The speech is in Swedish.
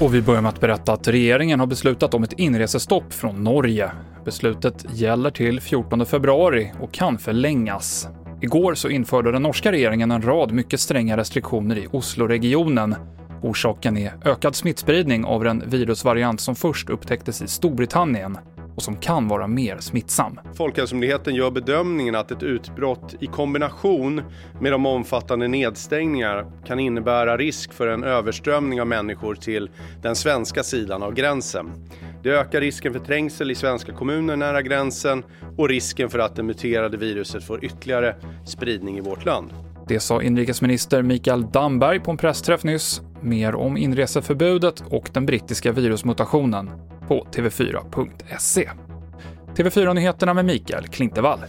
Och vi börjar med att berätta att regeringen har beslutat om ett inresestopp från Norge. Beslutet gäller till 14 februari och kan förlängas. Igår så införde den norska regeringen en rad mycket stränga restriktioner i Osloregionen. Orsaken är ökad smittspridning av den virusvariant som först upptäcktes i Storbritannien och som kan vara mer smittsam. Folkhälsomyndigheten gör bedömningen att ett utbrott i kombination med de omfattande nedstängningar kan innebära risk för en överströmning av människor till den svenska sidan av gränsen. Det ökar risken för trängsel i svenska kommuner nära gränsen och risken för att det muterade viruset får ytterligare spridning i vårt land. Det sa inrikesminister Mikael Damberg på en pressträff nyss. Mer om inreseförbudet och den brittiska virusmutationen på tv4.se. TV4-nyheterna med Mikael Klintevall.